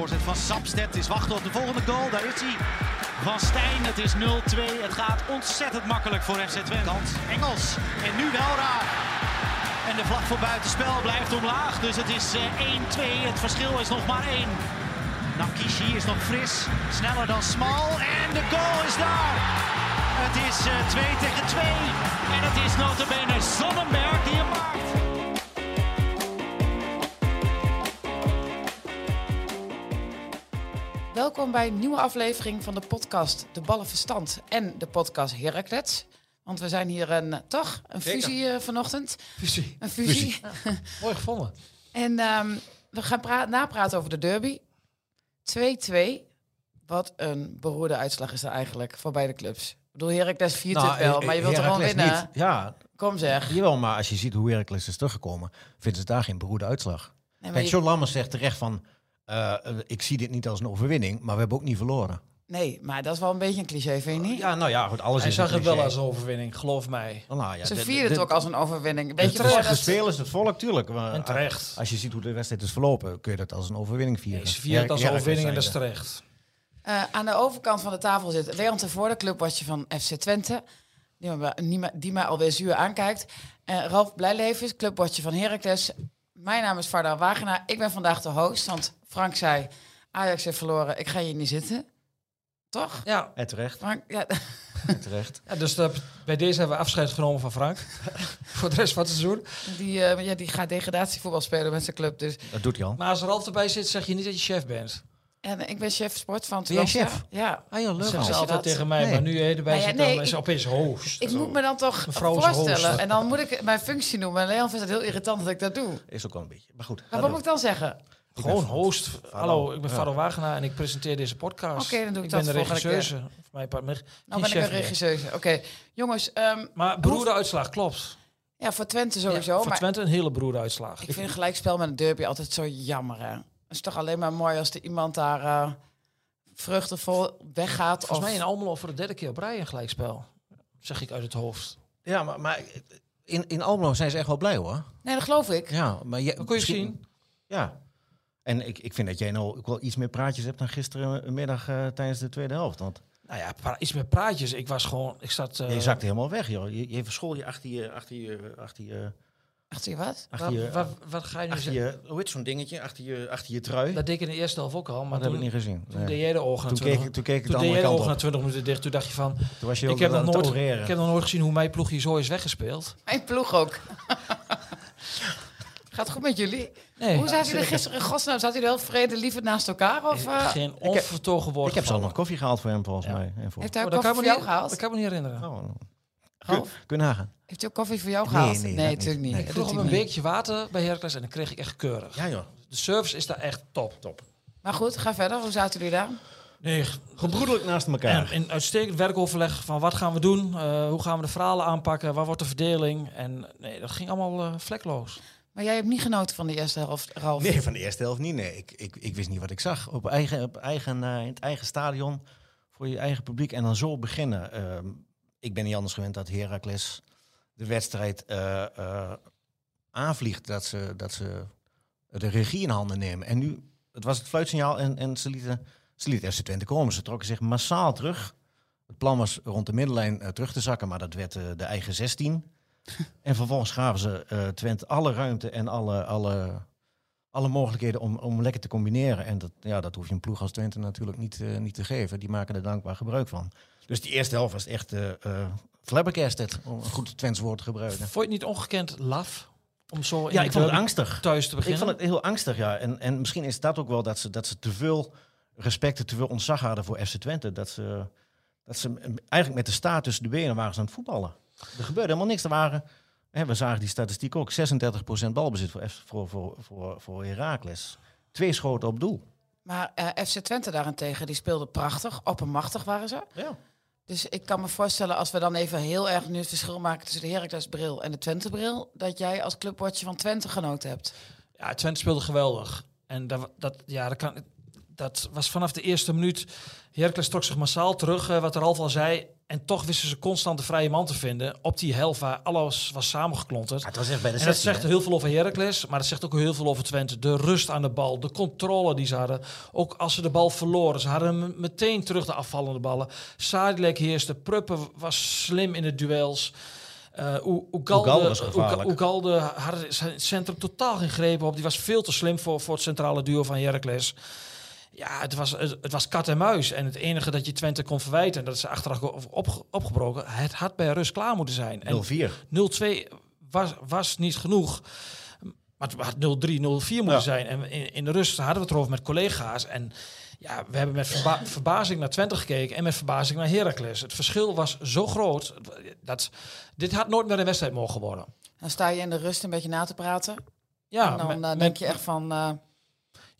Voorzet van Sapstedt. Is wachten op de volgende goal, daar is hij. Van Stijn, het is 0-2. Het gaat ontzettend makkelijk voor FC Twente. Engels. En nu wel raar. En de vlag voor buitenspel blijft omlaag. Dus het is eh, 1-2. Het verschil is nog maar 1. Nakishi is nog fris. Sneller dan Smal. En de goal is daar. Het is eh, 2 tegen 2. En het is notabene Sonnenberg die hem maakt. Welkom bij een nieuwe aflevering van de podcast De Ballenverstand en de podcast Heracles. Want we zijn hier een, toch, een fusie eh, vanochtend. Fusie. Een fusie. Mooi gevonden. En ehm, we gaan pra- napraten over de derby. 2-2. Wat een beroerde uitslag is er eigenlijk voor beide clubs. Ik bedoel, Heracles viert Nou, het wel, eh, maar je wilt er gewoon winnen. niet. Ja, Kom zeg. jawel, maar als je ziet hoe Heracles is teruggekomen, vinden ze daar geen beroerde uitslag. Nee, Kijk, je- John Lammers zegt terecht van, eh, eh, ik zie dit niet als een overwinning, maar we hebben ook niet verloren. nee, maar dat is wel een beetje een cliché, vind je niet? Ja, nou ja, goed, alles Hij is zag het wel als een overwinning, geloof mij. Nou ja, Ze de- vierden de- het ook als een overwinning. Weet je terecht, de spelers, het volk, tuurlijk. Maar En terecht. Als je ziet hoe de wedstrijd is verlopen, kun je dat als een overwinning vieren. Nee, ze vieren het als een overwinning en dat is terecht. Eh, aan de overkant van de tafel zit Leon Tevoorde, clubwatcher van FC Twente. Die, me, die, alweer zuur aankijkt. Ralf Blijlevens, clubwatcher van Heracles. Mijn naam is Varda Wagenaar. Ik ben vandaag de host, want Frank zei... Ajax heeft verloren, ik ga hier niet zitten. Toch? Ja, En terecht, Frank, ja, en terecht. ja dus dat- bij deze hebben we afscheid genomen van Frank. Voor de rest van het seizoen. die, eh, ja, die gaat degradatievoetbal spelen met zijn club. Dus. Dat doet hij al. Maar als Ralf erbij zit, zeg je niet dat je chef bent. En ik ben chef sport van Ben jij Twente. chef? Ja. Ah, joh, Dat leuk ze altijd dat? tegen mij, Nee. maar nu erbij Nou ja, zit, nee, dan is ik- het opeens host. Ik moet me dan toch voorstellen. host. En dan moet ik mijn functie noemen. En Leon vindt het heel irritant dat ik dat doe. Is ook wel een beetje. Maar goed. Maar wat moet ik dan zeggen? Gewoon host. Hallo, ik ben Ja. Faro Wagenaar en ik presenteer deze podcast. Oké, dan doe ik ik dat ben de volgende regisseuse. Voor mijn part, maar Nou ben ik een meer. regisseuse. Oké, jongens. ehm, Maar beroerde uitslag, klopt. ja, voor Twente sowieso. Ja, voor maar Twente een hele beroerde uitslag. ik vind een gelijkspel met een derby altijd zo jammer. Is toch alleen maar mooi als er iemand daar eh vruchtenvol weggaat. Volgens of... mij in Almelo voor de derde keer op rij een gelijkspel. Zeg ik uit het hoofd. Ja, maar, maar in, in Almelo zijn ze echt wel blij hoor. Nee, dat geloof ik. Ja, maar je, Dat kon je misschien- zien. Ja. En ik, ik vind dat jij nou ook wel iets meer praatjes hebt dan gisterenmiddag eh tijdens de tweede helft. Want Nou ja, iets met praatjes. Ik was gewoon, ik zat... eh, je zakte helemaal weg, joh. Je, je verschool je achter je, achter je, achter je, Achter je wat? achter je, Wat, wat, wat ga je nu zeggen? je, hoe heet zo'n dingetje, achter je, achter je trui. Dat deed ik in de eerste helft ook al, maar dat heb ik niet gezien. toen Nee. deed jij de ogen Toen keek 20 ik, toen keek ik de toen deed andere de kant ogen na op. 20 minuten dicht. Toen dacht je van, Toen was je ik heb, nog nooit, oreren. ik heb nog nooit gezien hoe mijn ploegje zo is weggespeeld. Mijn ploeg ook. Gaat het goed met jullie? Nee, Hoe zaten jullie gisteren in godsnaam? Zaten jullie wel vrede liefend naast elkaar? Of, eh, geen onvertogen woord Ik heb zelf nog koffie gehaald voor hem, volgens Ja. mij. En voor... heeft hij ook Oh, koffie voor jou gehaald? dat kan me niet herinneren. Oh, Kun je nagaan. heeft hij ook koffie voor jou Nee, gehaald? nee. Ik natuurlijk niet. Dat vroeg hij een niet. beekje water bij Heracles en dan kreeg ik echt keurig. Ja, joh. De service is daar echt top. Top. Maar goed, ga verder. Hoe zaten jullie daar? Nee, Gebroedelijk naast elkaar. in uitstekend werkoverleg van wat gaan we doen, eh, hoe gaan we de verhalen aanpakken, waar wordt de verdeling. En nee, dat ging allemaal eh, vlekloos. Maar jij hebt niet genoten van de eerste helft, Ralf. Nee, van de eerste helft niet. Nee, ik, ik, ik wist niet wat ik zag. Op eigen, op eigen, eh, in het eigen stadion, voor je eigen publiek. En dan zo beginnen. Ik ben niet anders gewend dat Heracles de wedstrijd eh, eh, aanvliegt. Dat ze, dat ze de regie in handen nemen. En nu, het was het fluitsignaal en, en ze lieten, ze lieten FC Twente komen. Ze trokken zich massaal terug. Het plan was rond de middenlijn eh, terug te zakken, maar dat werd de eigen 16. en vervolgens gaven ze Twente alle ruimte en alle, alle, alle mogelijkheden om, om lekker te combineren. En dat, ja, dat hoef je een ploeg als Twente natuurlijk niet, niet te geven. Die maken er dankbaar gebruik van. Dus die eerste helft was echt eh eh flabbergasted, om een goed Twents woord te gebruiken. Vond je het niet ongekend laf om zo in Ja, ik vond het angstig. thuis te Ik beginnen? vond het heel angstig, ja. En, en misschien is dat ook wel dat ze, dat ze te veel respect en te veel ontzag hadden voor FC Twente. Dat ze, dat ze eigenlijk met de staart tussen de benen waren ze aan het voetballen. Er gebeurde helemaal niks. Er waren, hè, we zagen die statistiek ook, 36% balbezit voor, voor, voor, voor, voor Heracles. Twee schoten op doel. Maar eh, FC Twente daarentegen, die speelde prachtig. Oppermachtig waren ze. Ja. Dus ik kan me voorstellen, als we dan even heel erg nu het verschil maken tussen de Heracles bril en de Twente bril, dat jij als clubwatcher van Twente genoten hebt. Ja, Twente speelde geweldig. En dat, dat, ja, dat, kan, dat was vanaf de eerste minuut. Heracles trok zich massaal terug, eh, wat er al al zei. En toch wisten ze constant de vrije man te vinden op die helft waar alles was samengeklonterd. Het was echt bij de En dat 16, zegt hè? heel veel over Heracles, maar dat zegt ook heel veel over Twente. De rust aan de bal, de controle die ze hadden. Ook als ze de bal verloren, ze hadden hem meteen terug de afvallende ballen. Sadilek heerste, Pruppen was slim in de duels. Oe- Ugalde had zijn centrum totaal geen greep op. Die was veel te slim voor, voor het centrale duo van Heracles. Ja, het was, het, het was kat en muis. En het enige dat je Twente kon verwijten, dat is achteraf op, opgebroken. Het had bij rust klaar moeten zijn. En 0-4. 0-2 was, was niet genoeg. Maar het had 0-3, 0-4 moeten Ja. zijn. En in, in de rust hadden we het erover met collega's. En ja, we hebben met verba- verbazing naar Twente gekeken en met verbazing naar Heracles. Het verschil was zo groot. Dat, dit had nooit meer een wedstrijd mogen worden. Dan sta je in de rust een beetje na te praten. Ja, en dan met- eh, met- denk je echt van, eh,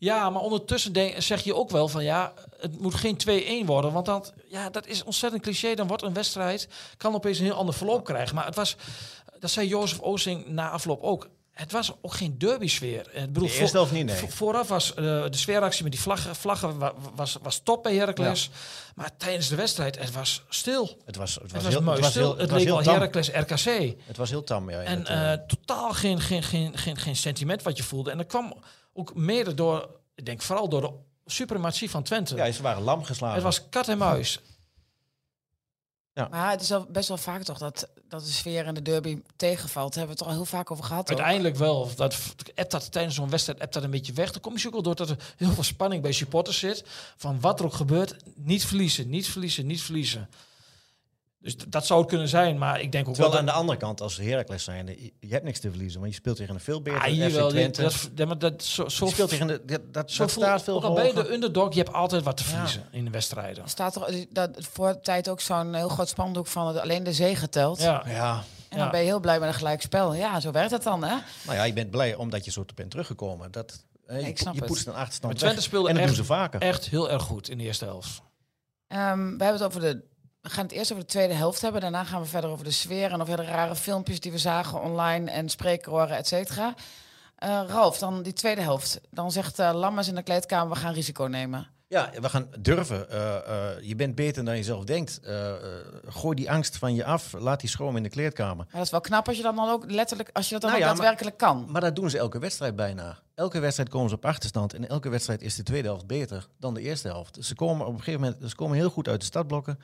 Ja, maar ondertussen denk, zeg je ook wel van ja, het moet geen 2-1 worden. Want dat, ja, dat is ontzettend cliché. Dan wordt een wedstrijd, kan opeens een heel ander verloop krijgen. Maar het was, dat zei Jozef Oosting na afloop ook. Het was ook geen derby-sfeer. Ik bedoel, De niet, nee. vo- Vooraf was eh, de sfeeractie met die vlaggen, vlaggen wa- was, was top bij Heracles. Maar tijdens de wedstrijd, het was stil. Het was, het was, Het was heel, mooi het was stil. heel, Het, leek al. Heracles RKC. Het was heel tam, ja. En eh, totaal geen, geen, geen, geen, geen sentiment wat je voelde. En dat kwam ook mede door, ik denk vooral door de suprematie van Twente. ja, ze waren lam geslagen. het was kat en muis. maar het is wel best wel vaak toch dat, dat de sfeer in de derby tegenvalt. Daar hebben we het er al heel vaak over gehad. Uiteindelijk wel. Dat appt dat tijdens zo'n wedstrijd appt dat een beetje weg. Dan kom je ook wel doordat er heel veel spanning bij supporters zit. Van wat er ook gebeurt, niet verliezen, niet verliezen, niet verliezen. Dus dat zou het kunnen zijn, maar ik denk ook Terwijl wel aan de andere kant, als Heracles zijn, je, hebt niks te verliezen. Want je speelt tegen een veel beter Ah, FC hier wel, Twente. dat, dat, maar dat, zo, zo, je speelt tegen de, dat, dat, zo staat veel ook al ben je hoger. de underdog, je hebt altijd wat te Ja. verliezen in de wedstrijden. Er staat er dat voor de tijd ook zo'n heel groot spandoek van alleen de zege telt. Ja. Ja, En dan Ja. ben je heel blij met een gelijkspel. Ja, zo werkt het dan, hè? nou ja, je bent blij omdat je zo te bent teruggekomen. Dat, je, Ik snap je poetst een achterstand Maar Twente weg. speelde En dat echt- doen ze vaker. Echt heel erg goed in de eerste helft. Ehm, we hebben het over de. We gaan het eerst over de tweede helft hebben. Daarna gaan we verder over de sfeer en over de rare filmpjes die we zagen online en spreekhoren, et cetera. Eh, Ralf, dan die tweede helft. Dan zegt eh Lammers in de kleedkamer, we gaan risico nemen. Ja, we gaan durven. Eh, je bent beter dan je zelf denkt. Gooi die angst van je af. Laat die schroom in de kleedkamer. Maar dat is wel knap als je dat dan ook letterlijk, als je dat dan Nou maar- daadwerkelijk kan. Maar dat doen ze elke wedstrijd bijna. Elke wedstrijd komen ze op achterstand. En elke wedstrijd is de tweede helft beter dan de eerste helft. Ze komen op een gegeven moment ze komen heel goed uit de startblokken.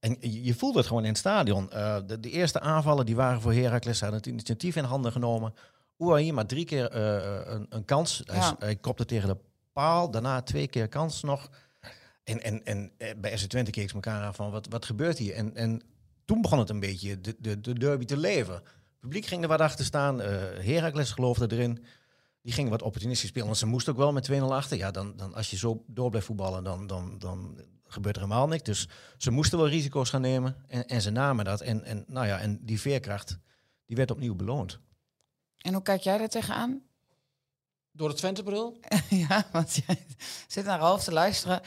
En je, voelt het gewoon in het stadion. Eh, de, de eerste aanvallen die waren voor Heracles. Hadden het initiatief in handen genomen. Ouahi maar drie keer eh, een, een kans. Hij, Ja. hij kopte tegen de paal. Daarna twee keer kans nog. En, en, en eh, bij SC Twente keek ze elkaar aan van wat, wat gebeurt hier? En, en toen begon het een beetje de, de, de derby te leven. Het publiek ging er wat achter staan. eh Heracles geloofde erin. Die gingen wat opportunistisch spelen. Want ze moesten ook wel met 2-0 achter. Ja, dan, dan als je zo door blijft voetballen, dan, dan, dan gebeurt er helemaal niks. Dus ze moesten wel risico's gaan nemen. En, en ze namen dat. En, en, nou ja, en die veerkracht, die werd opnieuw beloond. En hoe kijk jij daar tegenaan? Door de Twente-bril? ja, want jij zit naar Ralf te luisteren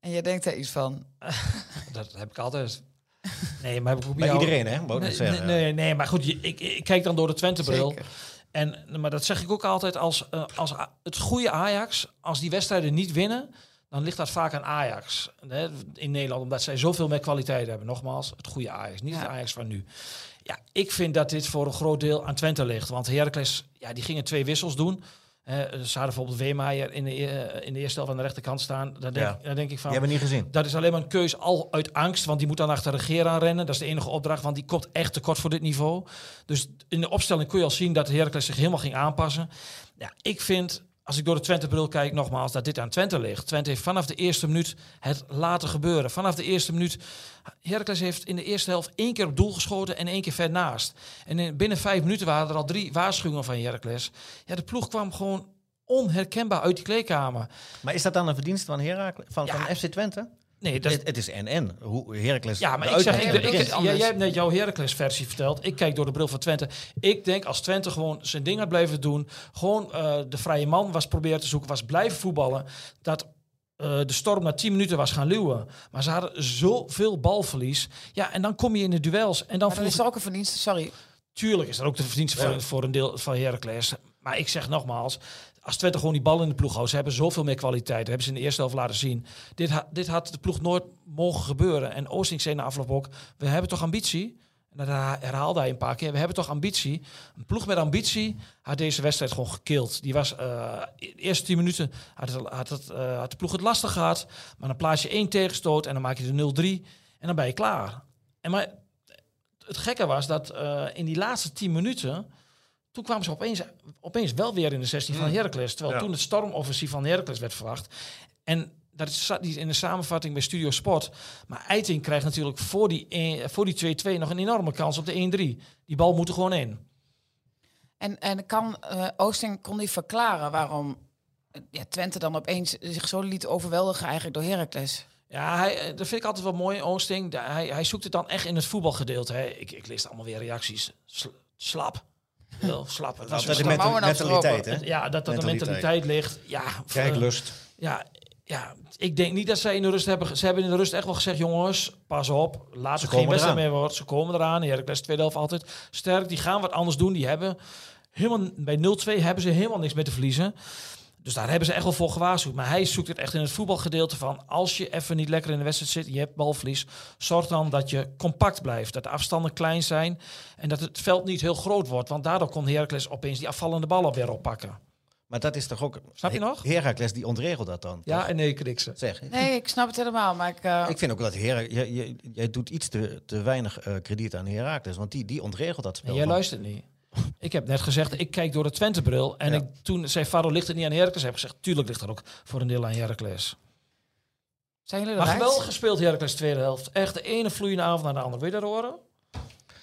en je denkt er iets van. Dat heb ik altijd. Nee, maar ik Bij jou- iedereen, hè? Nee, nee, nee, nee, maar goed, je- ik, ik kijk dan door de Twente-bril. En, maar dat zeg ik ook altijd als, eh, als het goede Ajax, als die wedstrijden niet winnen, dan ligt dat vaak aan Ajax hè, in Nederland, omdat zij zoveel meer kwaliteit hebben. Nogmaals, het goede Ajax, niet Ja. het Ajax van nu. Ja, ik vind dat dit voor een groot deel aan Twente ligt, want Heracles, ja, die gingen twee wissels doen. Eh, ze hadden bijvoorbeeld Weemaier in de, e- in de eerste helft aan de rechterkant staan. Daar denk, Ja. daar denk ik van, Die hebben niet gezien. dat is alleen maar een keus al uit angst, want die moet dan achter de regeer aan rennen. Dat is de enige opdracht, want die komt echt tekort voor dit niveau. Dus in de opstelling kun je al zien dat Heracles zich helemaal ging aanpassen. Ja, ik vind, als ik door de Twente-bril kijk, nogmaals, dat dit aan Twente ligt. Twente heeft vanaf de eerste minuut het laten gebeuren. Vanaf de eerste minuut, Heracles heeft in de eerste helft één keer op doel geschoten en één keer ver naast. En in, binnen vijf minuten waren er al drie waarschuwingen van Heracles. Ja, de ploeg kwam gewoon onherkenbaar uit die kleedkamer. Maar is dat dan een verdienste van, Heracles, van, Ja. van FC Twente? Nee, dat is, Het, het is en-en. Hoe Heracles... Ja, maar ik zeg, ik, ik, jij, jij hebt net jouw Heracles-versie verteld. Ik kijk door de bril van Twente. Ik denk als Twente gewoon zijn ding had blijven doen, gewoon eh, de vrije man was proberen te zoeken, was blijven voetballen, dat eh, de storm na 10 minuten was gaan luwen. Maar ze hadden zoveel balverlies. Ja, en dan kom je in de duels. En dan Maar dan voelt is er ook een verdienste, sorry. Tuurlijk is er ook de verdienste voor, voor een deel van Heracles. Maar ik zeg nogmaals, als Twente gewoon die bal in de ploeg houdt, ze hebben zoveel meer kwaliteit. Dat hebben ze in de eerste helft laten zien. Dit, dit had de ploeg nooit mogen gebeuren. En Oosting zei na afloop ook, we hebben toch ambitie? En dat herha- herhaalde hij een paar keer. We hebben toch ambitie? Een ploeg met ambitie had deze wedstrijd gewoon gekild. Die was, eh, de eerste tien minuten had, het, had, het, eh, had de ploeg het lastig gehad. Maar dan plaats je één tegenstoot en dan maak je de 0-3. En dan ben je klaar. En maar het gekke was dat eh, in die laatste tien minuten... toen kwamen ze opeens, opeens wel weer in de 16 van Heracles. Terwijl Ja. toen het stormoffensief van Heracles werd verwacht. En dat is zat niet in de samenvatting bij Studio Sport. Maar Eiting krijgt natuurlijk voor die 1 voor die 2-2 nog een enorme kans op de 1-3. Die bal moet er gewoon in. En, en kan eh, Oosting kon die verklaren waarom eh, ja, Twente dan opeens zich zo liet overweldigen eigenlijk door Heracles? Ja, hij, eh, dat vind ik altijd wel mooi, Oosting. Hij, hij zoekt het dan echt in het voetbalgedeelte. Hè. Ik, ik lees allemaal weer reacties. Sl- slap. Heel slap. Het was Altijd de slap. mouwen menta- nou mentaliteit, hè? Ja, dat dat de Mentaliteit. ligt. Ja, Kijklust. Ja, ja, ik denk niet dat zij in de rust hebben. Ze hebben in de rust echt wel gezegd: jongens, pas op. Laat Ze het geen komen wedstrijd eraan. meer worden. Ze komen eraan. Heracles tweede helft altijd sterk. Die gaan wat anders doen. Die hebben helemaal bij 0-2 hebben ze helemaal niks meer te verliezen. Dus daar hebben ze echt wel voor gewaarschuwd. Maar hij zoekt het echt in het voetbalgedeelte van... als je even niet lekker in de wedstrijd zit, je hebt balverlies... zorg dan dat je compact blijft. Dat de afstanden klein zijn en dat het veld niet heel groot wordt. Want daardoor kon Heracles opeens die afvallende ballen weer oppakken. Maar dat is toch ook... Snap je nog? Heracles die ontregelt dat dan. Ja, toch? en nee, knik ze. Zeg, Nee, ik snap het helemaal, maar ik... eh, ik vind ook dat Her jij, jij, jij doet iets te, te weinig eh, krediet aan Heracles, want die, die ontregelt dat spel. En jij luistert niet. Ik heb net gezegd, ik kijk door de Twente-bril. En Ja. ik, toen zei Faro, ligt het niet aan Heracles? Heb ik gezegd, tuurlijk ligt er ook voor een deel aan Heracles. zijn jullie Maar geweldig gespeeld, Heracles tweede helft. Echt de ene vloeiende avond naar de andere. Wil je dat horen?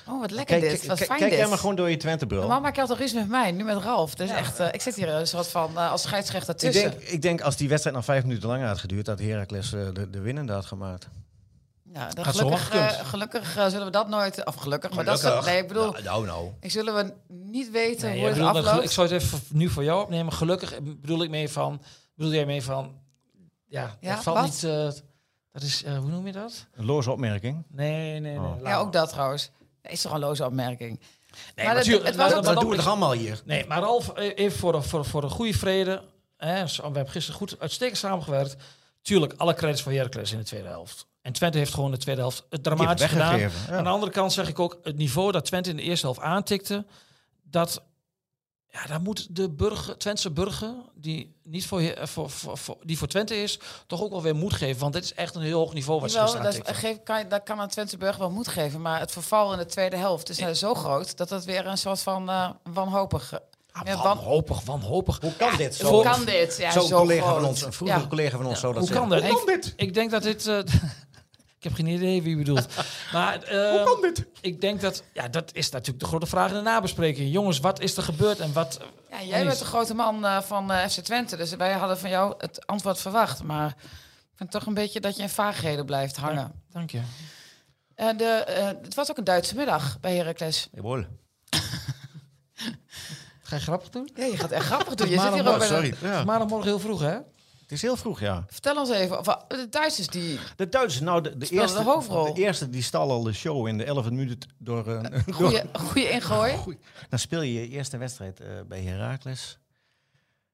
Oh, wat lekker Kijk, dit. kijk, Wat fijn kijk dit. jij maar gewoon door je Twente-bril. Maak je altijd ruzie met mij, nu met Ralf. Dus echt, eh, ik zit hier een soort van eh, als scheidsrechter Ik tussen. denk, ik denk als die wedstrijd nog vijf minuten langer had geduurd, dat Heracles eh, de, de winnende had gemaakt. Ja, Had gelukkig eh, gelukkig eh, zullen we dat nooit... Of gelukkig, maar dat is... Nee, ik bedoel, Nou, nou, nou. ik zullen we niet weten Nee, hoe het bedoelt dat afloopt. ik zou het even nu voor jou opnemen. Gelukkig bedoel ik mee van... Bedoel jij mee van... Ja, Ja, dat valt wat? niet... eh, dat is... eh, hoe noem je dat? Een loze opmerking. Nee, nee, nee. Oh. laat Ja, ook dat trouwens. Dat is toch een loze opmerking. Nee, maar het, natuurlijk, het was ook... maar Dat doen we toch allemaal hier? Nee, maar Ralf, even voor de, voor, voor de goede vrede. Hè, we hebben gisteren goed uitstekend samengewerkt. Tuurlijk, alle credits voor Heracles in de tweede helft. En Twente heeft gewoon de tweede helft het dramatisch gedaan. ja. Aan de andere kant zeg ik ook, het niveau dat Twente in de eerste helft aantikte, dat, ja, daar moet de burger, Twentse burger, die niet voor, Her- voor, voor, voor- die voor Twente is, toch ook wel weer moed geven. Want dit is echt een heel hoog niveau wat ze Jawel, gisteren dat, is- aantikten. geef, kan, je- dat kan aan Twente Burg wel moed geven. Maar het verval in de tweede helft is eh, zo groot... dat het weer een soort van eh wanhopig... Ah, ja, wan- wanhopig, wanhopig. Hoe kan dit zo? Hoe kan dit? Ja, Zo'n zo collega groot. van ons, een vroegere Ja. collega van ons, zo dat Hoe kan dat? Ik, ik denk dat dit. eh, heb geen idee wie je bedoelt. Maar, Hoe kan dit? Ik denk dat. Ja, dat is natuurlijk de grote vraag in de nabespreking. Jongens, wat is er gebeurd en wat. Ja, jij bent de grote man eh, van eh, FC Twente, dus wij hadden van jou het antwoord verwacht. Maar ik vind toch een beetje dat je in vaagheden blijft hangen. Dank je. En de, eh, het was ook een Duitse middag bij Heracles. Jawohl. Ga je grappig doen? Ja, je gaat echt grappig doen. Je zit Maar hier dan- ook bij Sorry. Ja. Maandagmorgen heel vroeg, hè? Het is heel vroeg, ja. Vertel ons even, of, de Duitsers die... De Duitsers, nou, de, de, eerste, de hoofdrol. de eerste die stal al de show in de 11e minuut door... een door Goeie, ingooi. Goeie. Dan speel je je eerste wedstrijd eh, bij Heracles.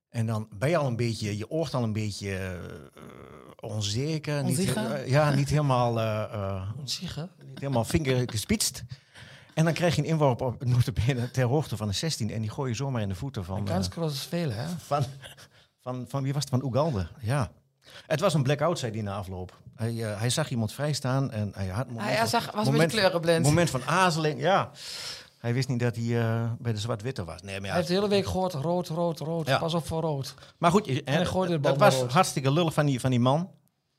En dan ben je al een beetje, je oort al een beetje eh, onzeker. Niet, Onzeker? eh, ja, niet helemaal, eh, eh, Onziege. niet helemaal vingergespitst. En dan krijg je een inworp op notabene ter hoogte van de 16. En die gooi je zomaar in de voeten van, eh, kans veel, hè? van, van, van, wie was het? Van Oeganda. Ja. Het was een blackout, zei hij na afloop. Hij, eh, hij zag iemand vrijstaan en hij had een moment Hij, zag, was moment- kleurenblind. moment van aarzeling, ja. Hij wist niet dat hij eh, bij de zwart-witte was. Nee, maar, Hij heeft de hele week gehoord, rood, rood, rood. Ja. Pas op voor rood. maar goed, je- hij gooide de bal dat was rood. hartstikke lullig van die, van die man.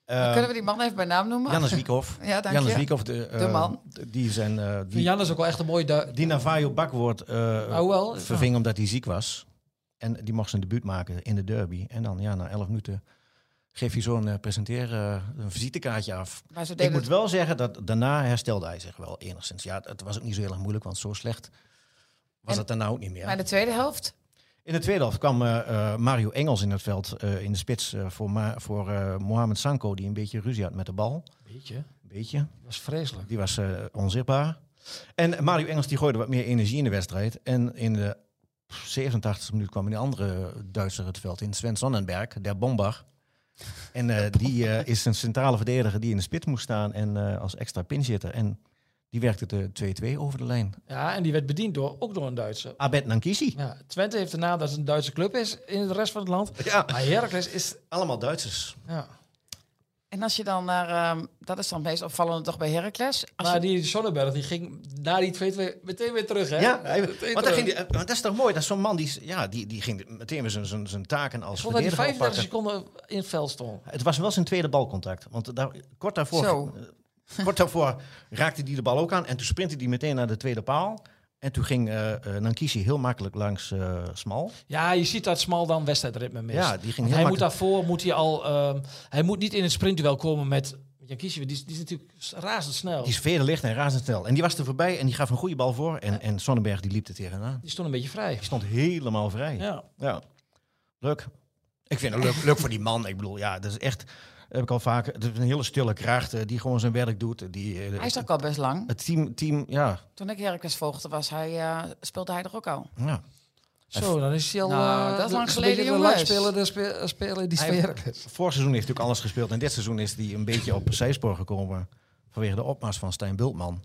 Eh, Kunnen we die man even bij naam noemen? Jannes Wiekhoff. Ja, dank Jannes. Wiekhoff, de, De man. Die zijn, die, Jan is ook wel echt een mooie... Die Navajo Bakwoord Oh, verving omdat hij ziek was. En die mocht zijn debuut maken in de derby. En dan, ja, na elf minuten geef je zo'n eh presenteer, eh, een visitekaartje af. Maar ze Ik moet het- wel zeggen dat daarna herstelde hij zich wel enigszins. Ja, het was ook niet zo heel erg moeilijk, want zo slecht was En- het daarna ook niet meer. Maar in de tweede helft? In de tweede helft kwam eh, Mario Engels in het veld eh, in de spits voor, Ma voor eh, Mohamed Sanko, die een beetje ruzie had met de bal. Beetje. Een beetje. Dat was vreselijk. Die was eh, onzichtbaar. En Mario Engels die gooide wat meer energie in de wedstrijd. En in de 87e minuut kwam een andere Duitser het veld in, Sven Sonnenberg, der Bomber. En eh, die eh, is een centrale verdediger die in de spits moest staan en eh, als extra pinchitter. En die werkte de 2-2 over de lijn. Ja, en die werd bediend door, ook door een Duitser. Abed Nankisi. Ja, Twente heeft de naam dat het een Duitse club is in de rest van het land. Ja, Maar Heracles is... allemaal Duitsers. Ja. En als je dan naar, ehm, dat is dan het meest opvallende toch bij Heracles. Als Maar je- die Sonnenberg die ging na die 2-2 meteen weer terug, hè? Ja, hij- Meteen want, terug. ging die, eh, want dat is toch mooi. Dat is zo'n man die, ja, die, die ging meteen weer zijn- zijn zijn taken als Ik vond dat hij verdediger 35 oppakken. seconden in het veld stond. Het was wel zijn tweede balcontact. Want daar, kort, daarvoor, Zo. eh, kort daarvoor raakte hij de bal ook aan. En toen sprintte hij meteen naar de tweede paal. En toen ging Nankisi heel makkelijk langs eh, Smal. Ja, je ziet dat Smal dan wedstrijdritme mist. Ja, die ging heel hij moet daarvoor moet hij al... ehm, hij moet niet in het sprintduel komen met... Jan Kiesje, die, is- die is natuurlijk razendsnel. Die is veel licht en razendsnel. En die was er voorbij en die gaf een goede bal voor. En, en Sonnenberg die liep er tegenaan. Die stond een beetje vrij. Die stond helemaal vrij. Ja. Ja, leuk. Ik vind het leuk, leuk voor die man. Ik bedoel, ja, dat is echt, heb ik al vaak, het is een hele stille kracht eh, die gewoon zijn werk doet. Die, eh, hij is ook al best lang. het team, team, ja, Toen ik Heracles volgde, was hij, eh, speelde hij er ook al. ja. Zo, dan is hij al... Nou, eh, dat is lang geleden, jongens. langspeler, de spe- speler die sfeer. Vorig seizoen heeft hij ook alles gespeeld. En dit seizoen is hij een beetje op zijspoor gekomen vanwege de opmars van Stijn Bultman.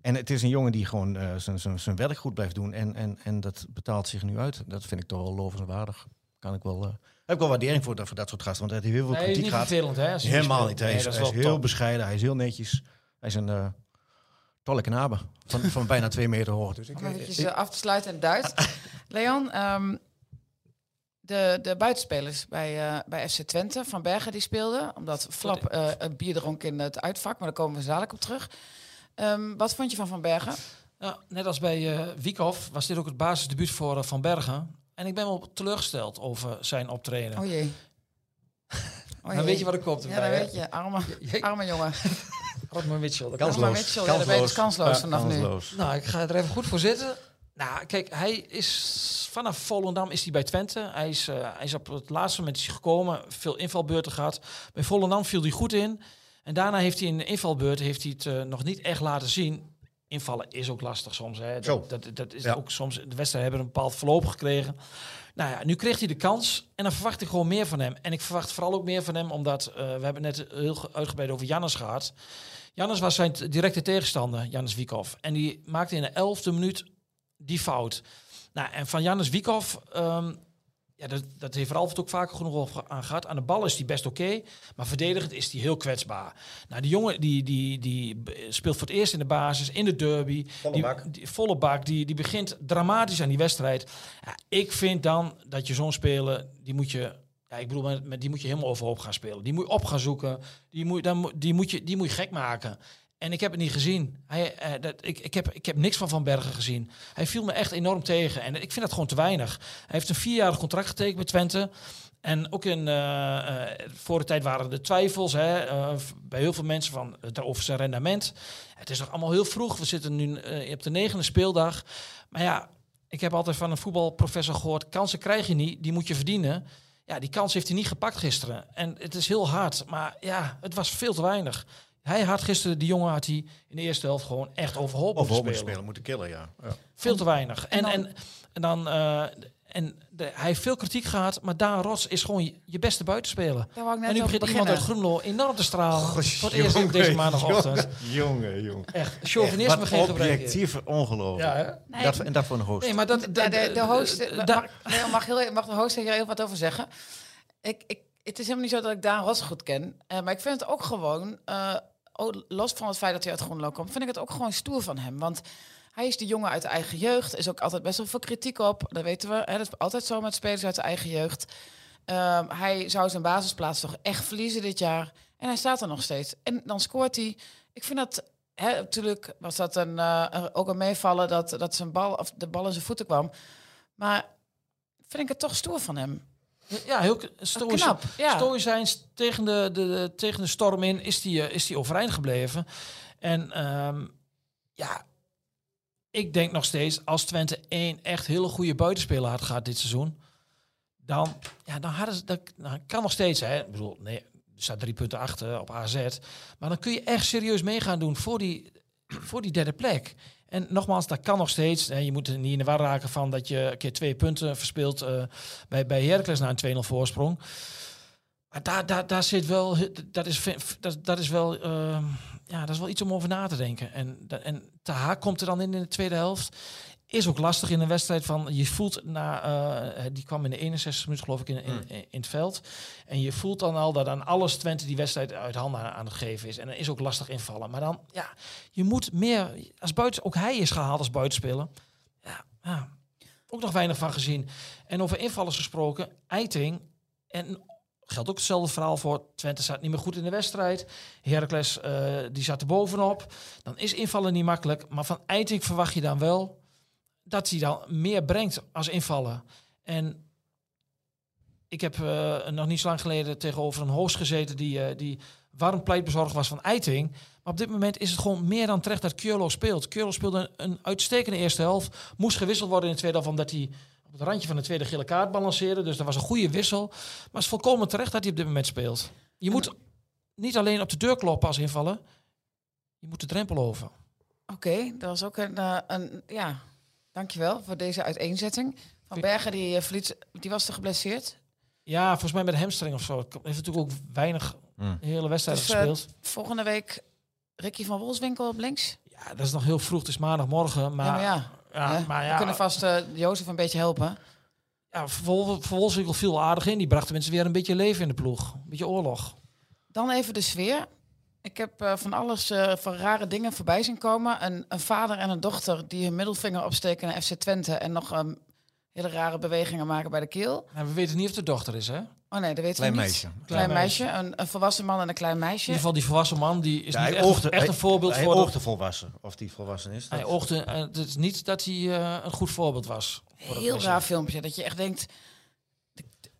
En het is een jongen die gewoon eh, zijn- zijn zijn werk goed blijft doen. En, en, en dat betaalt zich nu uit. Dat vind ik toch wel lovenswaardig. Kan ik wel, eh, heb ik wel waardering voor, dat- voor dat soort gasten. Want hij heeft heel veel Nee, kritiek niet gehad. hè? Helemaal niet. Hij Nee, is, hij heel top. bescheiden. Hij is heel netjes. Hij is een eh tolle knabe. Van, van bijna twee meter hoog. Dus ik, Om eh, eventjes ik- eh, af te sluiten in het Duits. Leon, ehm, de, de buitenspelers bij, eh, bij FC Twente, Van Bergen die speelden. Omdat Flap eh, een bier dronk in het uitvak, maar daar komen we zo dadelijk op terug. Ehm, wat vond je van Van Bergen? Ja, net als bij eh Wiekhoff was dit ook het basisdebuut voor Van Bergen. En ik ben wel teleurgesteld over zijn optreden. Oh jee. Oh Dan weet je wat er komt Ja, dat weet je. Arme, Je- arme jongen. Rodman Mitchell. dat Kansloos. Maar Mitchell, ja, dan ben je dus kansloos vanaf nu. kansloos. Nou, ik ga er even goed voor zitten. Nou, kijk, hij is vanaf Volendam is hij bij Twente. Hij is, eh, hij is op het laatste moment is hij gekomen, veel invalbeurten gehad. Bij Volendam viel hij goed in. En daarna heeft hij in de invalbeurt heeft hij het eh, nog niet echt laten zien. Invallen is ook lastig soms. Hè. Zo. Dat, dat, dat is Ja. ook soms. De wedstrijden hebben een bepaald verloop gekregen. Nou ja, nu kreeg hij de kans en dan verwacht ik gewoon meer van hem. En ik verwacht vooral ook meer van hem, omdat eh, we hebben net heel ge- uitgebreid over Jannes gehad. Jannes was zijn directe tegenstander, Jannes Wiekhoff. En die maakte in de elfde minuut die fout. Nou, en van Jannes Wiekhoff, ehm, ja, dat, dat heeft Ralf het ook vaker genoeg aan gehad. Aan de bal is hij best oké, maar verdedigend is hij heel kwetsbaar. Nou, die jongen die, die, die speelt voor het eerst in de basis, in de derby. Volle die, bak. Die, volle bak, die, die begint dramatisch aan die wedstrijd. Ja, ik vind dan dat je zo'n speler, die moet je... Ja, ik bedoel, met, die moet je helemaal overhoop gaan spelen. Die moet je op gaan zoeken. Die moet, dan, die moet, je, die moet je gek maken. En ik heb het niet gezien. Hij, eh, dat, ik, ik, heb, ik heb niks van Van Bergen gezien. Hij viel me echt enorm tegen. En ik vind dat gewoon te weinig. Hij heeft een vierjarig contract getekend met Twente. En ook in eh, eh, voor de tijd waren er twijfels hè, eh, bij heel veel mensen van, eh, over zijn rendement. Het is nog allemaal heel vroeg. We zitten nu eh, op de negende speeldag. Maar ja, ik heb altijd van een voetbalprofessor gehoord: kansen krijg je niet, die moet je verdienen. Ja, die kans heeft hij niet gepakt gisteren. En het is heel hard, maar ja, het was veel te weinig. Hij had gisteren, die jongen had hij in de eerste helft gewoon echt overhoop moeten spelen. spelen, moeten killen, ja. ja. Veel te weinig. En, en, en dan, eh, en de, hij heeft veel kritiek gehad, maar Daan Rots is gewoon je, je beste buitenspeler. Daar wou ik net En nu begint iemand uit. Groenlo enorm te stralen. Goh, voor het eerst deze maandagochtend. Jongen, jongen. Echt, chauvinisme Wat geen gebrek. objectief ongelooflijk. Ja? Nee, dat, en dat voor een host. Nee, maar dat... De, de, de host, mag, mag, heel, mag de host hier heel wat over zeggen? Ik, ik, het is helemaal niet zo dat ik Daan Ros goed ken. eh, maar ik vind het ook gewoon, eh, los van het feit dat hij uit Groenlo komt, vind ik het ook gewoon stoer van hem. Want hij is de jongen uit de eigen jeugd. Is ook altijd best wel veel kritiek op. Dat weten we. Hè, dat is altijd zo met spelers uit de eigen jeugd. Ehm, hij zou zijn basisplaats toch echt verliezen dit jaar. En hij staat er nog steeds. En dan scoort hij. Ik vind dat... Natuurlijk was dat eh, een- ook een meevallen dat, dat zijn bal, of de bal in zijn voeten kwam. Maar vind ik het toch stoer van hem. Ja, heel stoïsch. Knap, ja. Stoïcijns tegen de, de, de- tegen de storm in is die, eh, is die overeind gebleven. En ehm, ja, ik denk nog steeds, als Twente één echt hele goede buitenspeler had gehad dit seizoen, dan, ja, dan hadden ze, dat nou, kan nog steeds, hè. Ik bedoel, nee, er staat drie punten achter op AZ. Maar dan kun je echt serieus mee gaan doen voor die, voor die derde plek. En nogmaals, dat kan nog steeds. Hè, je moet er niet in de war raken van dat je een keer twee punten verspeelt eh, bij, bij Heracles na een 2-0 voorsprong. Maar daar, daar, daar zit wel, dat is, dat, dat is wel, uh, ja, dat is wel iets om over na te denken. En, en Taha komt er dan in in de tweede helft. Is ook lastig in een wedstrijd van, je voelt na, uh, die kwam in de 61 minuten geloof ik in, in, in, het veld. En je voelt dan al dat aan alles Twente die wedstrijd uit handen aan het geven is. En dan is ook lastig invallen. Maar dan, ja, je moet meer, als buiten, ook hij is gehaald als buitenspeler. Ja, ja, ook nog weinig van gezien. En over invallers gesproken, Eiting en geldt ook hetzelfde verhaal voor. Twente staat niet meer goed in de wedstrijd. Heracles uh, die zat er bovenop. Dan is invallen niet makkelijk. Maar van Eiting verwacht je dan wel dat hij dan meer brengt als invallen. En ik heb uh, nog niet zo lang geleden tegenover een host gezeten die, uh, die warm pleitbezorgd was van Eiting. Maar op dit moment is het gewoon meer dan terecht dat Kjurlo speelt. Kjurlo speelde een uitstekende eerste helft. Moest gewisseld worden in de tweede helft omdat hij op het randje van de tweede gele kaart balanceren. Dus dat was een goede wissel. Maar het is volkomen terecht dat hij op dit moment speelt. Je moet niet alleen op de deur kloppen als invallen. Je moet de drempel over. Oké, dat was ook een, uh, een... Ja, dankjewel voor deze uiteenzetting. Van Bergen, die, uh, verliet, die was er geblesseerd. Ja, volgens mij met een hamstring of zo. Heeft natuurlijk ook weinig Hmm. hele wedstrijd Dus, gespeeld. Uh, volgende week Ricky van Wolfswinkel op links. Ja, dat is nog heel vroeg. Het is maandagmorgen. Maar ja, maar ja. ja, hè, maar We kunnen vast uh, Jozef een beetje helpen. ja, Vol- Wolfswinkel viel aardig in. Die bracht de mensen weer een beetje leven in de ploeg. Een beetje oorlog. Dan even de sfeer. Ik heb uh, van alles uh, van rare dingen voorbij zien komen. Een, een, vader en een dochter die hun middelvinger opsteken naar FC Twente en nog um, hele rare bewegingen maken bij de keel. Nou, we weten niet of de dochter is, hè? Oh nee, dat weten Klein we niet. meisje. Klein, Klein meisje, meisje. Een, een, volwassen man en een klein meisje. In ieder geval die volwassen man, die is Ja, niet hij echt, oogde- echt een hij- voorbeeld Hij voor. oogde De, volwassen. Of die volwassen is. hij oogde, uh, het is niet dat hij uh, een goed voorbeeld was. voor Heel raar filmpje, dat je echt denkt...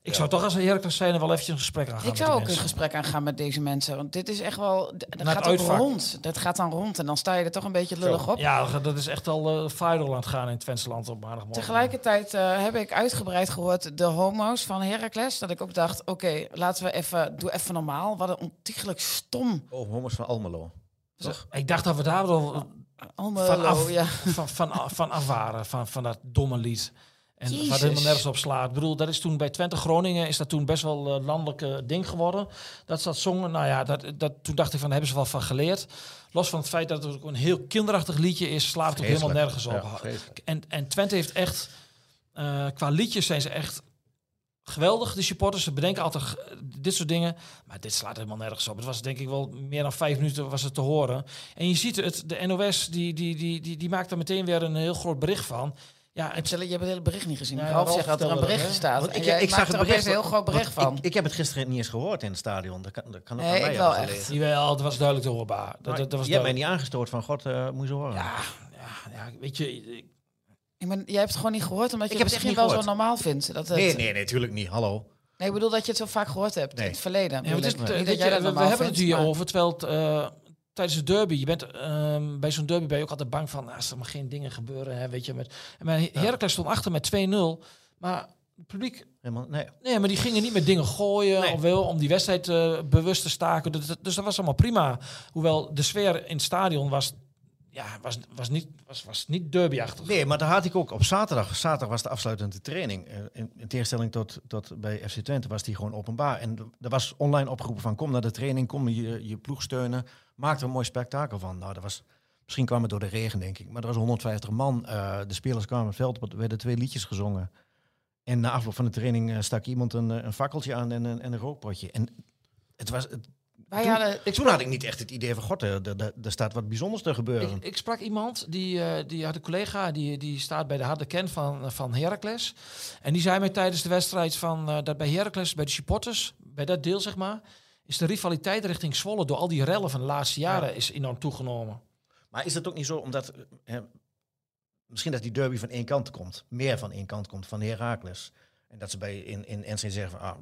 Ik zou toch als een Heracles zijn er wel eventjes een gesprek aan gaan. Ik met zou die ook een gesprek aangaan met deze mensen. Want dit is echt wel... Dat Naar het gaat ook rond. Dat gaat dan rond. En dan sta je er toch een beetje lullig op. Ja, dat is echt al uh, viral aan het gaan in het Twentseland op maandagmorgen. Tegelijkertijd uh, heb ik uitgebreid gehoord de homo's van Heracles. Dat ik ook dacht, oké, okay, laten we even, doe even normaal. Wat een ontiegelijk stom. Oh, homo's van Almelo. Toch? Ik dacht dat we daar wel Almelo, van, af, ja. van, van, van af waren, van, van dat domme lied. En Jezus. wat helemaal nergens op slaat. Ik bedoel, dat is toen bij Twente Groningen is dat toen best wel een landelijk uh, ding geworden. Dat ze dat zongen. Nou ja, dat, dat, toen dacht ik van, daar hebben ze wel van geleerd. Los van het feit dat het ook een heel kinderachtig liedje is, slaat het ook helemaal nergens op. Ja, en, en Twente heeft echt, uh, qua liedjes zijn ze echt geweldig, de supporters. Ze bedenken altijd uh, dit soort dingen. Maar dit slaat helemaal nergens op. Het was denk ik wel meer dan vijf minuten was het te horen. En je ziet het, de NOS die, die, die, die, die maakt er meteen weer een heel groot bericht van. Ja, het, je hebt het hele bericht niet gezien. Ja, ik Ralf zeg dat er een bericht staat. Jij ik maakt zag het er bericht een heel groot bericht van. Ik, ik heb het gisteren niet eens gehoord in het stadion. Dat kan, dat kan ook Nee, aan mij ik wel echt. Jawel, het was duidelijk te hoorbaar. Dat, dat, dat was je hebt mij niet aangestoord van God, uh, moet je zo horen. Ja, ja, ja, weet je, ik- Ik ben, jij hebt het gewoon niet gehoord, omdat je Ik heb het misschien wel niet zo gehoord. normaal vindt. Dat het, nee, nee, nee, natuurlijk niet. Hallo. Nee, ik bedoel dat je het zo vaak gehoord hebt Nee. in het verleden. Ja, het ik. is, Niet dat jij dat we, hebben het hier over, terwijl het, eh, tijdens de derby, je bent ehm, bij zo'n derby ben je ook altijd bang van, "Ah, als er maar geen dingen gebeuren, hè, weet je. Met, en maar Heracles stond achter met 2-0, maar het publiek, Helemaal, nee. nee, maar die gingen niet met dingen gooien Nee. of wel om die wedstrijd eh, bewust te staken. Dus, dus dat was allemaal prima. Hoewel de sfeer in het stadion was, ja, was, was niet, was, was niet derbyachtig. Nee, maar daar had ik ook op zaterdag. Zaterdag was de afsluitende training. Eh, In, in tegenstelling tot, tot bij FC Twente was die gewoon openbaar. En er was online opgeroepen van kom naar de training, kom je, je ploeg steunen. Maak er een mooi spektakel van. Nou, dat was, misschien kwam het door de regen, denk ik. Maar er was 150 man. Eh, de spelers kwamen het veld op, er werden twee liedjes gezongen. En na afloop van de training eh, stak iemand een, een fakkeltje aan en een, en een rookpotje. En het was, het, Wij toen, hadden, toen had ik niet echt het idee van, god, er, er, staat wat bijzonders te gebeuren. Ik, ik sprak iemand, die, eh, die had een collega, die, die staat bij de harde kern van, van Heracles. En die zei mij tijdens de wedstrijd van, eh, dat bij Heracles, bij de supporters, bij dat deel zeg maar, is de rivaliteit richting Zwolle door al die rellen van de laatste jaren is enorm toegenomen. Maar is het ook niet zo omdat... hè, misschien dat die derby van één kant komt. Meer van één kant komt, van Heracles. En dat ze bij in, in NC zeggen van... Ah,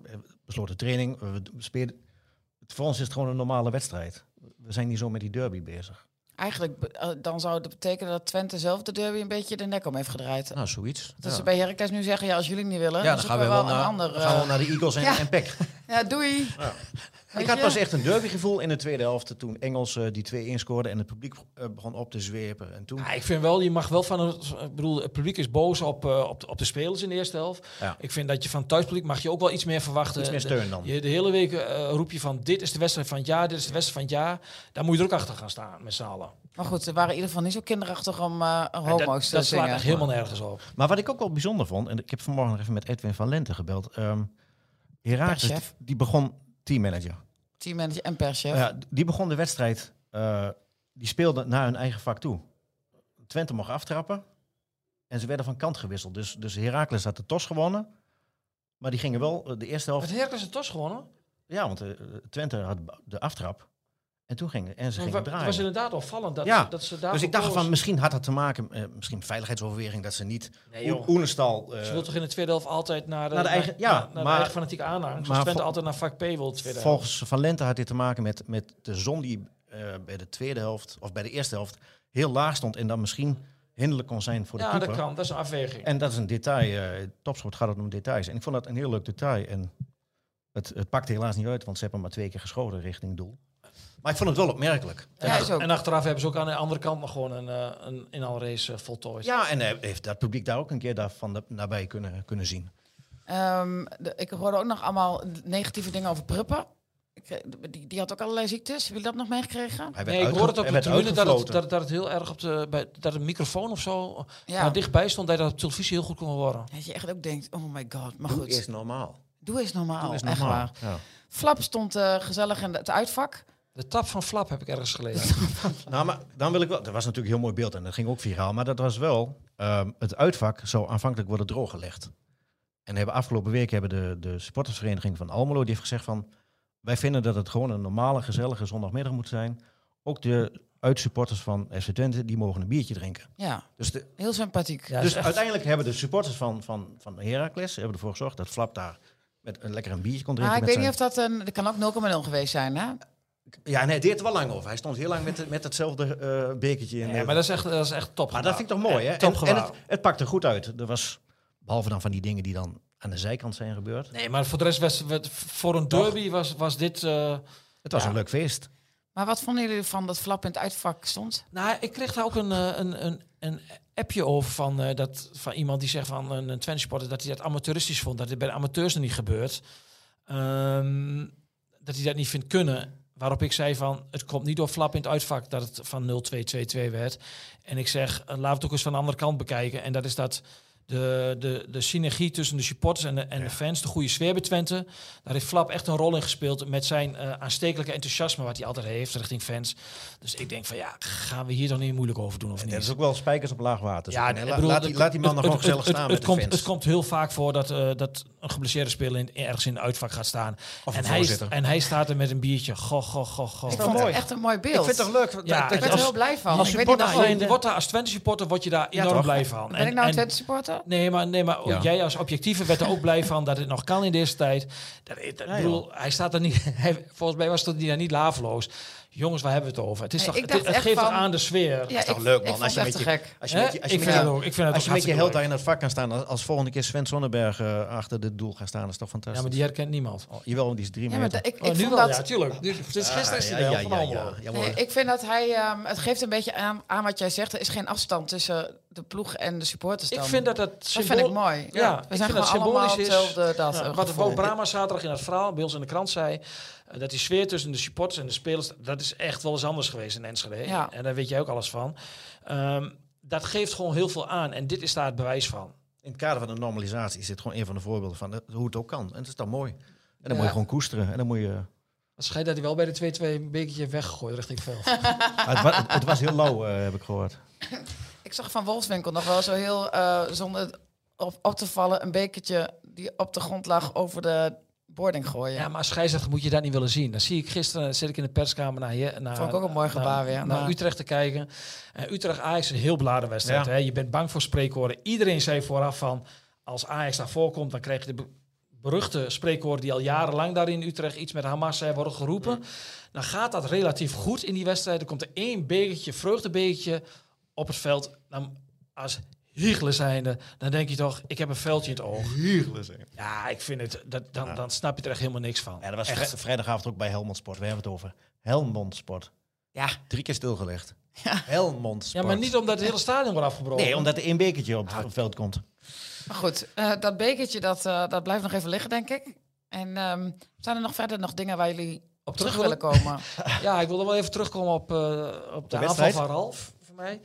besloten training, we spelen... Voor ons is het gewoon een normale wedstrijd. We zijn niet zo met die derby bezig. eigenlijk, eh, dan zou het betekenen dat Twente zelf de derby een beetje de nek om heeft gedraaid. Nou, zoiets. Dat ja. ze bij Heracles nu zeggen, ja, als jullie niet willen, ja, dan zoeken gaan we wel een naar, ander... dan gaan we wel naar de Eagles en, ja. en PEC. Ja, doei. Ik had pas echt een derbygevoel in de tweede helft toen Engels eh, die 2 inscoorde en het publiek eh, begon op te zwepen. En toen, Ja, ik vind wel, je mag wel van het, ik bedoel, het publiek is boos op, eh, op, de, op de spelers in de eerste helft. Ja. Ik vind dat je van het thuispubliek mag je ook wel iets meer verwachten. Iets meer De- steun dan. Je, de hele week roep je van dit is de wedstrijd van het jaar, dit is de wedstrijd van het jaar. Daar moet je er ook achter gaan staan met z'n allen. Maar goed, ze waren in ieder geval niet zo kinderachtig om eh En homo's dat, te dat slaat zingen. echt helemaal nergens op. Maar wat ik ook wel bijzonder vond, en ik heb vanmorgen nog even met Edwin van Lente gebeld. ehm Herakles, die, begon teammanager. Teammanager en perschef. Ja, die begon de wedstrijd, eh, die speelde naar hun eigen vak toe. Twente mocht aftrappen en ze werden van kant gewisseld. Dus, dus Herakles had de tos gewonnen, maar die gingen wel eh, de eerste helft... Het Heracles het tos gewonnen. Ja, want eh, Twente had de aftrap en toen gingen en ze Maar gingen wa- Het draaien. was inderdaad opvallend dat, Ja, ze, dat ze daar Dus ik dacht van, misschien had dat te maken, eh, misschien veiligheidsoverweging, dat ze niet Nee, Oenestal... eh, Ze wil toch in de tweede helft altijd naar de, Naar de eigen- ja, naar, naar de maar- eigen fanatieke aanhang. maar Zoals Twente vol- altijd naar vak P wil de tweede helft. Volgens Van Lente had dit te maken met, met de zon die eh, bij de tweede helft, of bij de eerste helft, heel laag stond en dan misschien hinderlijk kon zijn voor de Ja, keeper. dat kan. Dat is een afweging. En dat is een detail. topsport gaat het om details. En ik vond dat een heel leuk detail. En het, het pakte helaas niet uit, want ze hebben maar twee keer geschoten richting doel. Maar ik vond het wel opmerkelijk. Ja, is ook. En achteraf hebben ze ook aan de andere kant nog gewoon een, eh, een inhaalrace eh, voltooid. Ja, en eh, heeft dat publiek daar ook een keer daar van de, nabij kunnen, kunnen zien. Ehm, de- ik hoorde ook nog allemaal negatieve dingen over Pruppen. Ik, die, die had ook allerlei ziektes. Hebben jullie dat nog meegekregen? Nee, ik hoorde het op de tribune dat het, dat, dat het heel erg op de, bij, dat een microfoon of zo Ja. waar dichtbij stond, dat je dat op televisie heel goed kon horen. Dat je echt ook denkt, oh my god. Maar Doe goed, eerst normaal. doe eens normaal. Doe echt normaal. waar. Ja. Flap stond eh, gezellig in het uitvak. De tap van Flap heb ik ergens gelezen. Nou, maar dan wil ik wel. Dat was natuurlijk een heel mooi beeld en dat ging ook viraal. Maar dat was wel. ehm, het uitvak zou aanvankelijk worden drooggelegd. En hebben afgelopen week hebben de, de supportersvereniging van Almelo die heeft gezegd van. Wij vinden dat het gewoon een normale, gezellige zondagmiddag moet zijn. Ook de uitsupporters van FC Twente, die mogen een biertje drinken. Ja, Dus, de, heel sympathiek. Ja, dus echt- uiteindelijk hebben de supporters van, van, van Heracles hebben ervoor gezorgd dat Flap daar met een lekker een biertje kon drinken. Maar ik met weet niet of dat een... Dat kan ook 0,0 geweest zijn, hè? Ja, nee, deed er wel lang over. Hij stond heel lang met, met hetzelfde eh, bekertje. in Ja, maar dat is echt, dat is echt top. Maar dat vind ik toch mooi, hè? Top En, en het, het pakte goed uit. Er was, behalve dan van die dingen die dan aan de zijkant zijn gebeurd. Nee, maar voor de rest, was, voor een derby was, was dit... eh, Het was Ja. een leuk feest. Maar wat vonden jullie van dat Flap in het uitvak stond? Nou, ik kreeg daar ook een, eh, een, een, een appje over van, eh, dat, van iemand die zegt van een, een supporter dat hij dat amateuristisch vond, dat dit bij de amateurs nog niet gebeurt. Ehm, dat hij dat niet vindt kunnen. Waarop ik zei van, het komt niet door flap in het uitvak dat het van 0-2-2-2 werd. En ik zeg, eh, laten we het ook eens van de andere kant bekijken. En dat is dat de, de, de synergie tussen de supporters en de, en de fans, de goede sfeer bij Twente. Daar heeft Flap echt een rol in gespeeld met zijn eh, aanstekelijke enthousiasme wat hij altijd heeft richting fans. Dus ik denk van ja, gaan we hier dan niet moeilijk over doen of En niet? dat is ook wel spijkers op laag water. Ja, la- bedoel, laat, die, laat die man het- nog gewoon het- gezellig het- staan het met komt, de fans. Het komt heel vaak voor dat, eh, dat een geblesseerde speler in, ergens in het uitvak gaat staan. Of en, hij, en hij staat er met een biertje. Goh, goh, goh, goh. Ik vond mooi. het echt een mooi beeld. Ik vind het toch leuk dat, Ja, dat Ik ben je er heel blij van. als Ik weet niet supporter of- Nee, je wordt daar als Twente supporter word je daar Ja, enorm toch? blij van. Ben ik nou een Twente supporter? Nee, maar, nee, maar Ja. jij als objectieve werd er ook blij van dat het nog kan in deze tijd. Dat, dat, Ja, bedoel, hij staat er niet. Hij, volgens mij was het daar niet laveloos. Jongens, waar hebben we het over? Het, is toch, het, geeft toch van- aan de sfeer. Ja, toch ik, leuk, man, als je het echt met je- gek. Als je met je, als je ik, met je- als je met je held daar in het vak kan staan, als, als volgende keer Sven Sonnenberg eh, achter de doel gaat staan, is toch fantastisch. Ja, maar die herkent niemand. Oh, jawel, die is drie Ja, meter. ik, Oh, ik nu wel, dat... ja, tuurlijk. Nu- Het is gisteren is hij ja, ja, ja, ja, ik vind dat hij... ehm, het geeft een beetje aan, aan wat jij zegt. Er is geen afstand tussen de ploeg en de supporters Ik dan. vind dat dat Dat vind ik mooi. Ja, we ik zijn vind dat gewoon allemaal symbolisch is- hetzelfde. Dat, Ja, wat. Wout Brama zaterdag in het verhaal bij ons in de krant zei, eh, dat die sfeer tussen de supporters en de spelers, dat is echt wel eens anders geweest in Enschede. Ja. En daar weet jij ook alles van. Ehm, dat geeft gewoon heel veel aan en dit is daar het bewijs van. In het kader van de normalisatie is dit gewoon een van de voorbeelden van hoe het ook kan. En het is dan mooi. En dan moet Ja. je gewoon koesteren. En dan moet je... Het schijnt dat hij wel bij de 2-2 een heeft weggegooid richting veld. Het, wa- het, het was heel lauw, eh, heb ik gehoord. Ik zag van Wolfswinkel nog wel zo heel, eh, zonder op, op te vallen, een bekertje die op de grond lag over de boarding gooien. Ja, maar als scheidsrechter moet je dat niet willen zien. Dan zie ik gisteren, zit ik in de perskamer naar, hier- naar, Vond ik ook een mooi gebaar naar, weer, naar Utrecht te kijken. En Utrecht Ajax is een heel beladen wedstrijd. Ja. Hè? Je bent bang voor spreekwoorden. Iedereen zei vooraf van, als Ajax daar voorkomt, dan krijg je de be- beruchte spreekwoorden die al jarenlang daar in Utrecht iets met Hamas zijn worden geroepen. Dan gaat dat relatief goed in die wedstrijd. Er komt er één bekertje, vreugdebekertje op het veld. Dan als Hiegelen zijnde, dan denk je toch, ik heb een veldje in het oog. Hiegelen zijn. Ja, ik vind het, dat, dan, dan snap je er echt helemaal niks van. Ja, dat was Echt. vri- vrijdagavond ook bij Helmond Sport. We hebben het over Helmond Sport. Ja, Drie keer stilgelegd. Helmond Sport. Ja, maar niet omdat het hele stadion wordt afgebroken. Nee, omdat er één bekertje op het veld komt. maar goed. eh, dat bekertje, dat, eh, dat blijft nog even liggen, denk ik. En ehm, zijn er nog verder nog dingen waar jullie op terug willen komen? Ja, ik wilde wel even terugkomen op, eh, op de, aanval wedstrijd? van Ralf, voor mij.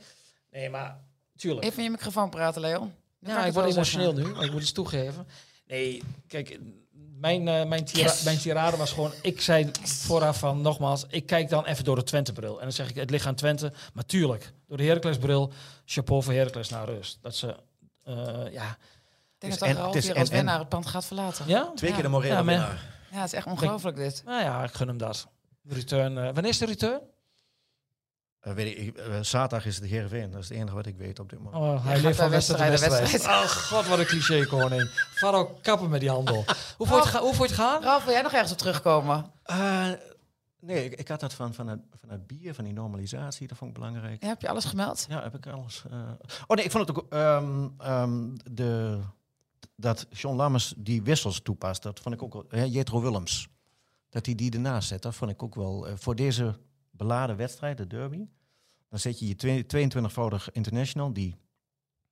Nee, maar tuurlijk. Even in je microfoon praten, Leon. Ja, ik word emotioneel zeggen. nu, maar ik moet iets toegeven. Nee, kijk, mijn, eh, mijn, tira Yes. mijn tirade was gewoon... Ik zei vooraf van, nogmaals, ik kijk dan even door de Twente-bril. En dan zeg ik, het ligt aan Twente. Maar tuurlijk, door de Heracles-bril, chapeau voor Heracles naar rust. Dat ze, eh, ja... Ik denk Het dat en- Ralf het is als en- winnaar het pand gaat verlaten. Ja? Twee Ja. keer de Moreno Ja, winnaar. Ja, het is echt ongelooflijk dit. Nou ja, ik gun hem dat. Return, eh, wanneer is de return? Eh, weet ik, ik, zaterdag is het Heerenveen. Dat is het enige wat ik weet op dit moment. Oh, hij leeft van wedstrijd tot wedstrijd wedstrijd. naar Oh god, wat een cliché koning. Faro, kappen met die handel. Hoe je het, ga- hoe het gaan? Ralf, wil jij nog ergens op terugkomen? Eh, nee, ik, ik had dat van, van, het, van het bier, van die normalisatie. Dat vond ik belangrijk. Ja, heb je alles gemeld? Ja, heb ik alles. eh. Oh nee, ik vond het ook. ehm, ehm, de, dat John Lammers die wissels toepast, dat vond ik ook wel. hè, Jetro Willems. Dat hij die ernaast zet, dat vond ik ook wel. eh, voor deze beladen wedstrijd, de derby. Dan zet je je twee- 22-voudig international, die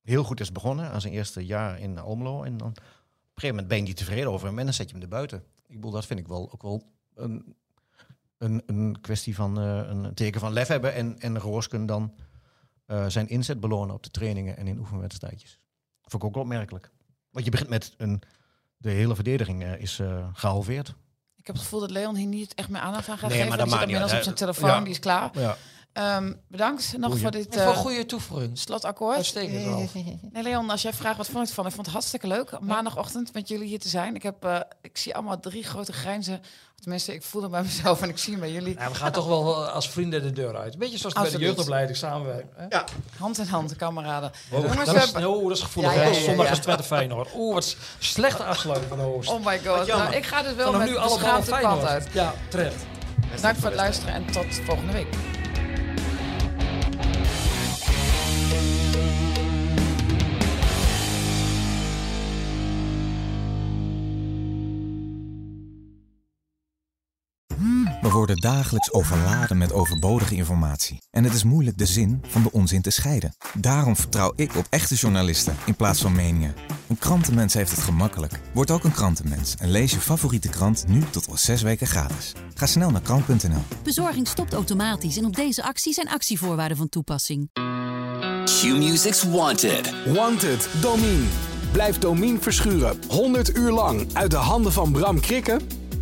heel goed is begonnen aan zijn eerste jaar in Almelo. En dan op een gegeven moment ben je niet tevreden over hem en dan zet je hem er buiten. Ik bedoel, dat vind ik wel ook wel een, een, een kwestie van eh, een teken van lef hebben. En, en Roosken dan eh, zijn inzet belonen op de trainingen en in oefenwedstrijdjes. Vond ik ook opmerkelijk. Want je begint met een. De hele verdediging eh, is eh, gehalveerd. Ik heb het gevoel dat Leon hier niet echt meer aandacht aan gaat Nee, geven. maar dat maakt niet inmiddels op zijn telefoon, Ja. die is klaar. Ja. Ehm, bedankt nog Goeie. voor dit Voor eh, goede toevoeging. slotakkoord. Uitstekend. Nee, Leon, als jij vraagt wat vond ik ervan, ik vond het hartstikke leuk maandagochtend met jullie hier te zijn. Ik, heb, eh, ik zie allemaal drie grote grijnzen. Tenminste, ik voel het bij mezelf en ik zie hem bij jullie. Ja, we gaan toch wel eh, als vrienden de deur uit. Beetje zoals bij de jeugdopleiding samenwerken. hè? Hand in hand, kameraden. Oh, Jongens, dat, is, oh, dat is gevoelig. Ja, ja, ja, ja, Zondag ja. is Twente Feyenoord. Oeh, wat slechte afsluiting van de hoogst. Oh my god. Nou, ik ga dus wel Vanaf met nu de Feyenoord. uit. Ja, terecht. Dank voor het luisteren en tot volgende week. Worden dagelijks overladen met overbodige informatie. En het is moeilijk de zin van de onzin te scheiden. Daarom vertrouw ik op echte journalisten in plaats van meningen. Een krantenmens heeft het gemakkelijk. Word ook een krantenmens en lees je favoriete krant nu tot al zes weken gratis. Ga snel naar krant.nl. Bezorging stopt automatisch en op deze actie zijn actievoorwaarden van toepassing. Q-Music's Wanted. Wanted, Domine. Blijf Domine verschuren 100 uur lang uit de handen van Bram Krikken?